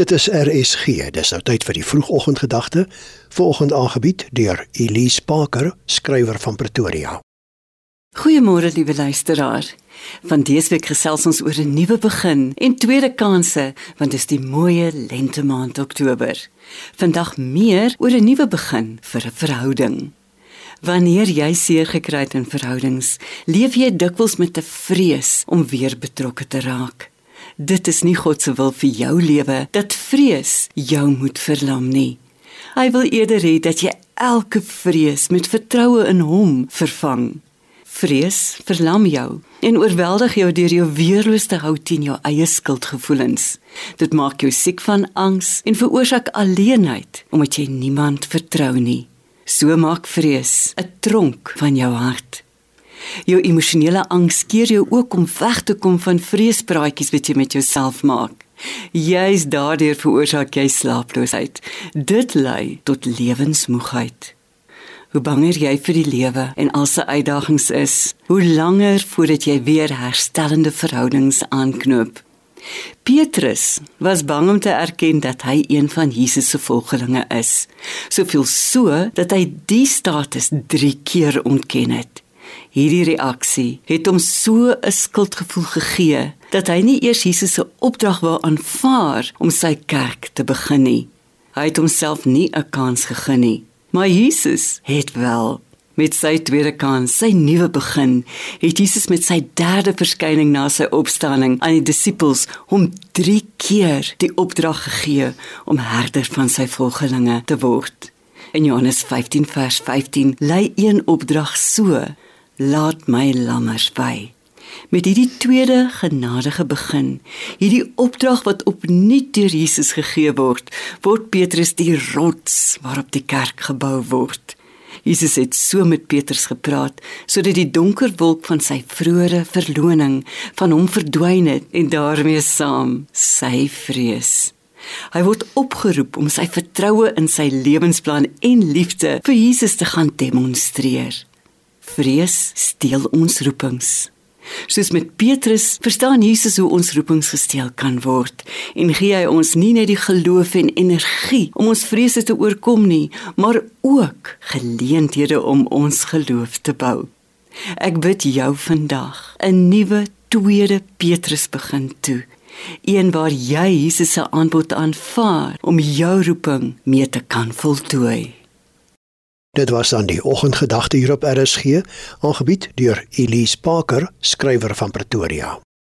Dit is RSG. Dis nou tyd vir die vroegoggendgedagte. Vanoggend aangebied deur Elise Parker, skrywer van Pretoria. Goeiemôre liewe luisteraar. Van dese week gesels ons oor 'n nuwe begin en tweede kansse, want dit is die mooi lente maand Oktober. Vandag meer oor 'n nuwe begin vir 'n verhouding. Wanneer jy seer gekry het in verhoudings, leef jy dikwels met 'n vrees om weer betrokke te raak. Dit is nie God se wil vir jou lewe dat vrees jou moet verlam nie. Hy wil eerder hê dat jy elke vrees met vertroue in Hom vervang. Vrees verlam jou en oorweldig jou deur jou weerloos te hou teen jou eie skuldgevoelens. Dit maak jou siek van angs en veroorsaak alleenheid omdat jy niemand vertrou nie. So maak vrees 'n tronk van jou hart. Jou emosionele angs keer jou ook om weg te kom van vreespraatjies wat jy met jouself maak. Jy's daardeur veroorsaak jy slaaploosheid. Dit lei tot lewensmoegheid. Hoe banger jy vir die lewe en al sy uitdagings is, hoe langer voordat jy weer herstellende verhoudings aanknoop. Petrus was bang om te erken dat hy een van Jesus se volgelinge is. Soveel so dat hy die status 3 keer ontken het. Hierdie reaksie het hom so 'n skuldgevoel gegee dat hy nie eers Jesus se opdrag wou aanvaar om sy kerk te begin nie. Hy het homself nie 'n kans gegee nie, maar Jesus het wel met sy tweede kans, sy nuwe begin, het Jesus met sy derde verskyning na sy opstanding aan die disippels hom 3 keer die opdrag gegee om herder van sy volgelinge te word. In Johannes 15 vers 15 lei een opdrag so: laat my lammers by. Met hierdie tweede genadige begin, hierdie opdrag wat opnuut deur Jesus gegee word, word Petrus die rots waarop die kerk gebou word. Jesus het so met Petrus gepraat sodat die donker wolk van sy vroeëre verloning van hom verdwyn het en daarmee saam sy vrees. Hy word opgeroep om sy vertroue in sy lewensplan en liefde vir Jesus te gaan demonstreer. Vrees steel ons roepings. Soos met Petrus, verstaan Jesus hoe ons roepings gesteel kan word en gee hy ons nie net die geloof en energie om ons vrese te oorkom nie, maar ook geleenthede om ons geloof te bou. Ek bid jou vandag 'n nuwe tweede Petrus begin toe. Een waar jy Jesus se aanbod aanvaar om jou roeping mee te kan voltooi. Dit was dan die oggendgedagte hier op RSG, aangebied deur Elise Parker, skrywer van Pretoria.